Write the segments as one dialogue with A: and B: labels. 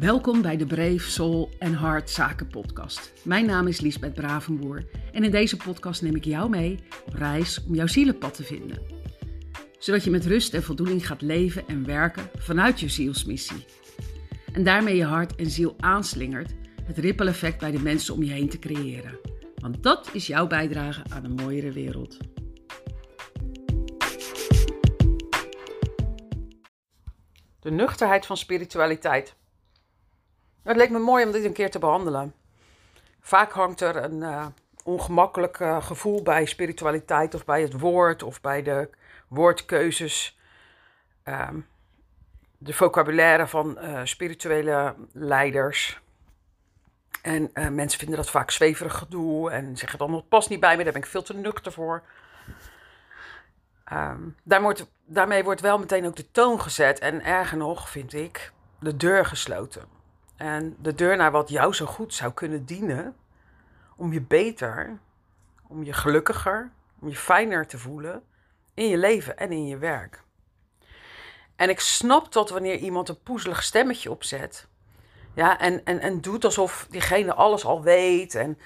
A: Welkom bij de Brave Soul en Heart Zaken podcast. Mijn naam is Liesbeth Bravenboer en in deze podcast neem ik jou mee op reis om jouw zielenpad te vinden. Zodat je met rust en voldoening gaat leven en werken vanuit je zielsmissie. En daarmee je hart en ziel aanslingert het ripple effect bij de mensen om je heen te creëren. Want dat is jouw bijdrage aan een mooiere wereld.
B: De nuchterheid van spiritualiteit. Het leek me mooi om dit een keer te behandelen. Vaak hangt er een uh, ongemakkelijk uh, gevoel bij spiritualiteit of bij het woord of bij de woordkeuzes. Um, de vocabulaire van uh, spirituele leiders. En mensen vinden dat vaak zweverig gedoe en zeggen dan het past niet bij me, daar ben ik veel te nuchter voor. Um, daar wordt, daarmee wordt wel meteen ook de toon gezet en erger nog vind ik de deur gesloten. En de deur naar wat jou zo goed zou kunnen dienen om je beter, om je gelukkiger, om je fijner te voelen in je leven en in je werk. En ik snap dat wanneer iemand een poezelig stemmetje opzet, ja, en, en, en doet alsof diegene alles al weet en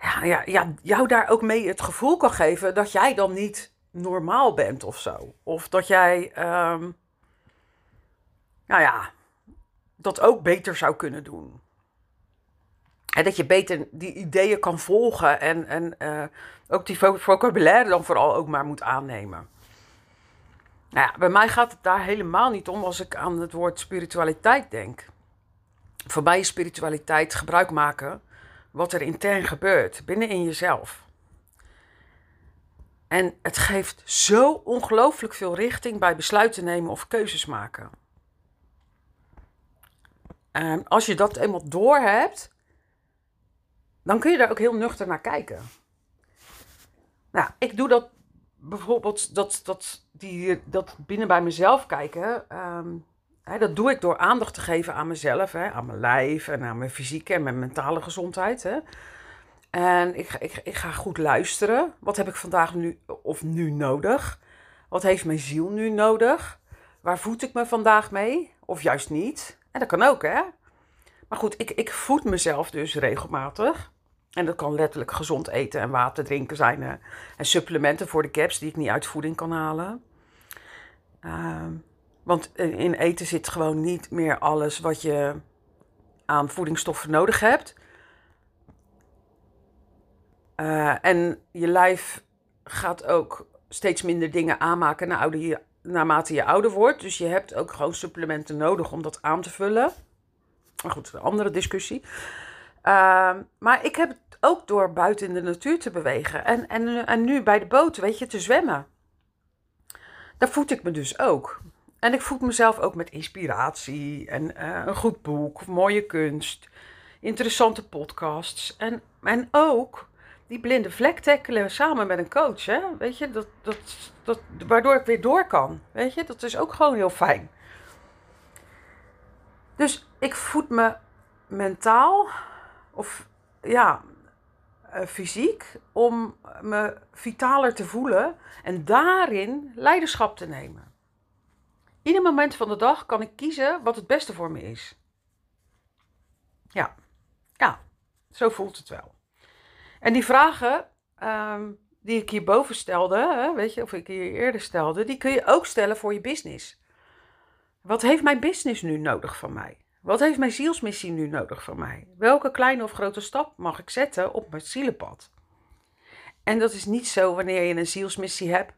B: ja, ja, ja, jou daar ook mee het gevoel kan geven dat jij dan niet normaal bent of zo. Of dat jij, um, nou ja, dat ook beter zou kunnen doen. En dat je beter die ideeën kan volgen en, en uh, ook die vocabulaire dan vooral ook maar moet aannemen. Nou ja, bij mij gaat het daar helemaal niet om als ik aan het woord spiritualiteit denk. Voor mij is spiritualiteit gebruik maken wat er intern gebeurt, binnenin jezelf. En het geeft zo ongelooflijk veel richting bij besluiten nemen of keuzes maken. En als je dat eenmaal door hebt, dan kun je daar ook heel nuchter naar kijken. Nou, ik doe dat bijvoorbeeld, dat, dat, die, dat binnen bij mezelf kijken. Ehm, hè, dat doe ik door aandacht te geven aan mezelf, hè, aan mijn lijf en aan mijn fysieke en mijn mentale gezondheid. Hè. En ik, ik, ik ga goed luisteren. Wat heb ik vandaag nu of nu nodig? Wat heeft mijn ziel nu nodig? Waar voed ik me vandaag mee? Of juist niet? En dat kan ook, hè? Maar goed, ik, ik voed mezelf dus regelmatig. En dat kan letterlijk gezond eten en water drinken zijn. Hè? En supplementen voor de caps die ik niet uit voeding kan halen. Uh, want in eten zit gewoon niet meer alles wat je aan voedingsstoffen nodig hebt. Uh, en je lijf gaat ook steeds minder dingen aanmaken na oude, naarmate je ouder wordt. Dus je hebt ook gewoon supplementen nodig om dat aan te vullen. Maar goed, een andere discussie. Uh, maar ik heb het ook door buiten in de natuur te bewegen. En, en, en nu bij de boot, weet je, te zwemmen. Daar voed ik me dus ook. En ik voed mezelf ook met inspiratie en uh, een goed boek, mooie kunst, interessante podcasts. En, en ook die blinde vlek tackelen samen met een coach. Hè? Weet je, dat, dat, dat, waardoor ik weer door kan. Weet je, dat is ook gewoon heel fijn. Dus ik voed me mentaal of ja, uh, fysiek om me vitaler te voelen en daarin leiderschap te nemen. Ieder moment van de dag kan ik kiezen wat het beste voor me is. Ja, ja, zo voelt het wel. En die vragen um, die ik hierboven stelde, hè, weet je, of ik hier eerder stelde, die kun je ook stellen voor je business. Wat heeft mijn business nu nodig van mij? Wat heeft mijn zielsmissie nu nodig van mij? Welke kleine of grote stap mag ik zetten op mijn zielenpad? En dat is niet zo wanneer je een zielsmissie hebt,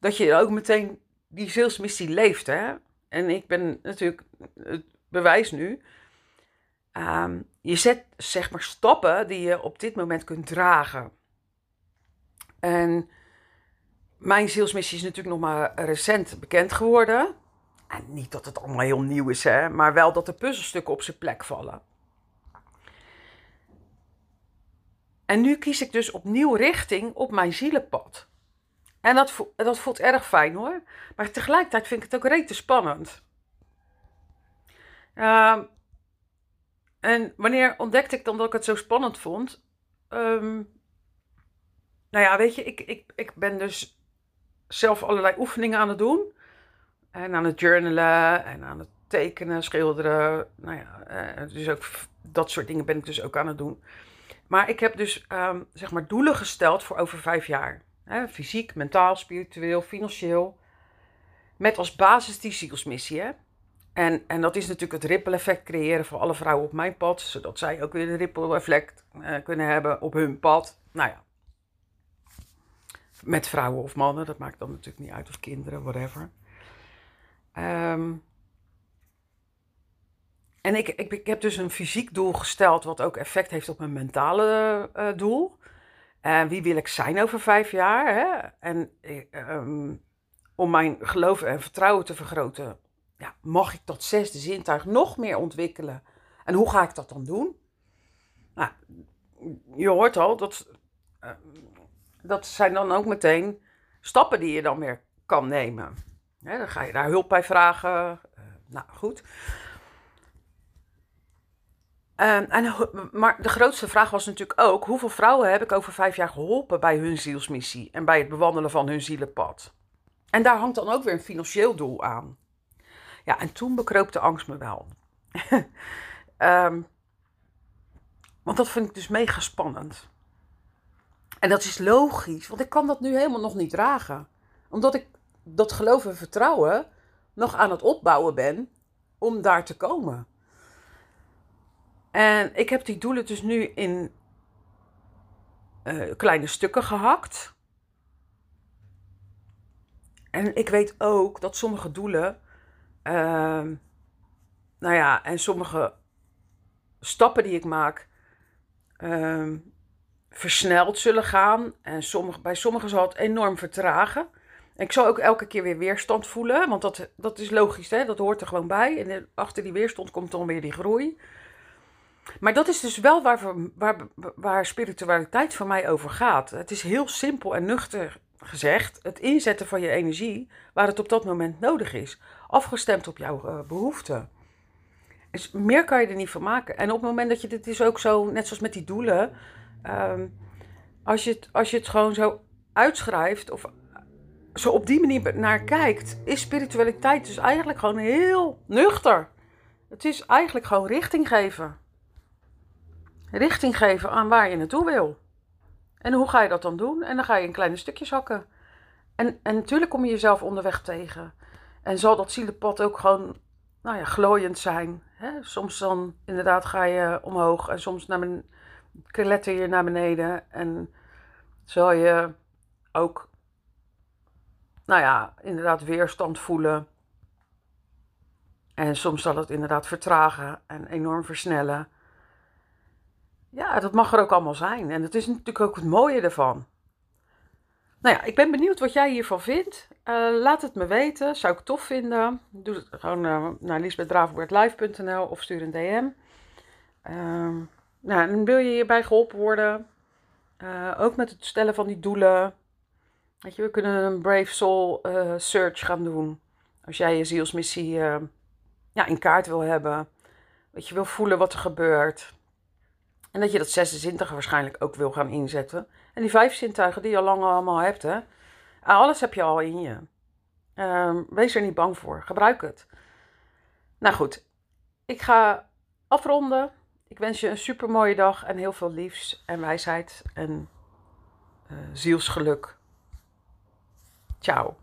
B: dat je ook meteen die zielsmissie leeft. Hè? En ik ben natuurlijk het bewijs nu. Um, je zet zeg maar stappen die je op dit moment kunt dragen. En mijn zielsmissie is natuurlijk nog maar recent bekend geworden. En niet dat het allemaal heel nieuw is, hè, maar wel dat de puzzelstukken op zijn plek vallen. En nu kies ik dus opnieuw richting op mijn zielenpad. En dat, dat voelt erg fijn hoor. Maar tegelijkertijd vind ik het ook rete spannend. Uh, en wanneer ontdekte ik dan dat ik het zo spannend vond? Um, nou ja, weet je, ik, ik, ik ben dus zelf allerlei oefeningen aan het doen. En aan het journalen en aan het tekenen, schilderen. Nou ja, eh, dus ook dat soort dingen ben ik dus ook aan het doen. Maar ik heb dus ehm, zeg maar doelen gesteld voor over vijf jaar. Fysiek, mentaal, spiritueel, financieel. Met als basis die zielsmissie. Hè? En, en dat is natuurlijk het ripple effect creëren voor alle vrouwen op mijn pad. Zodat zij ook weer een ripple effect uh, kunnen hebben op hun pad. Nou ja. Met vrouwen of mannen, dat maakt dan natuurlijk niet uit. Of kinderen, whatever. Um, en ik, ik, ik, heb dus een fysiek doel gesteld, wat ook effect heeft op mijn mentale uh, doel. En uh, wie wil ik zijn over vijf jaar? Hè? En um, om mijn geloof en vertrouwen te vergroten, ja, mag ik dat zesde zintuig nog meer ontwikkelen. En hoe ga ik dat dan doen? Nou, je hoort al, dat, uh, dat zijn dan ook meteen stappen die je dan weer kan nemen. Dan ga je daar hulp bij vragen. Uh, nou, goed. Um, en, maar de grootste vraag was natuurlijk ook: hoeveel vrouwen heb ik over vijf jaar geholpen bij hun zielsmissie en bij het bewandelen van hun zielenpad? En daar hangt dan ook weer een financieel doel aan. Ja, en toen bekroop de angst me wel. um, want dat vind ik dus mega spannend. En dat is logisch, want ik kan dat nu helemaal nog niet dragen. Omdat ik dat geloof en vertrouwen nog aan het opbouwen ben om daar te komen. En ik heb die doelen dus nu in uh, kleine stukken gehakt. En ik weet ook dat sommige doelen, uh, nou ja, en sommige stappen die ik maak, uh, versneld zullen gaan. En sommige, bij sommigen zal het enorm vertragen. En ik zal ook elke keer weer weerstand voelen, want dat, dat is logisch, hè? dat hoort er gewoon bij. En achter die weerstand komt dan weer die groei. Maar dat is dus wel waar, waar, waar spiritualiteit voor mij over gaat. Het is heel simpel en nuchter gezegd: het inzetten van je energie waar het op dat moment nodig is, afgestemd op jouw uh, behoeften. Dus meer kan je er niet van maken. En op het moment dat je dit is ook zo, net zoals met die doelen, um, als, je het, als je het gewoon zo uitschrijft of zo op die manier naar kijkt, is spiritualiteit dus eigenlijk gewoon heel nuchter. Het is eigenlijk gewoon richting geven richting geven aan waar je naartoe wil. En hoe ga je dat dan doen? En dan ga je in kleine stukjes hakken. En, en natuurlijk kom je jezelf onderweg tegen. En zal dat zielenpad ook gewoon nou ja, glooiend zijn. Hè? Soms dan inderdaad ga je omhoog en soms naar ben, kletter je naar beneden. En zal je ook, nou ja, inderdaad weerstand voelen. En soms zal het inderdaad vertragen en enorm versnellen. Ja, dat mag er ook allemaal zijn. En dat is natuurlijk ook het mooie ervan. Nou ja, ik ben benieuwd wat jij hiervan vindt. Uh, laat het me weten. Zou ik tof vinden. Doe het gewoon uh, naar liesbethdravenwoordlive.nl of stuur een DM. Uh, nou, en wil je hierbij geholpen worden? Uh, ook met het stellen van die doelen. Weet je, we kunnen een Brave Soul search gaan doen. Als jij je zielsmissie ja, in kaart wil hebben. Dat je wil voelen wat er gebeurt. En dat je dat zesde zintuig waarschijnlijk ook wil gaan inzetten. En die vijf zintuigen die je al lang allemaal hebt, hè. Alles heb je al in je. Um, wees er niet bang voor. Gebruik het. Nou goed, ik ga afronden. Ik wens je een super mooie dag en heel veel liefs en wijsheid en uh, zielsgeluk. Ciao.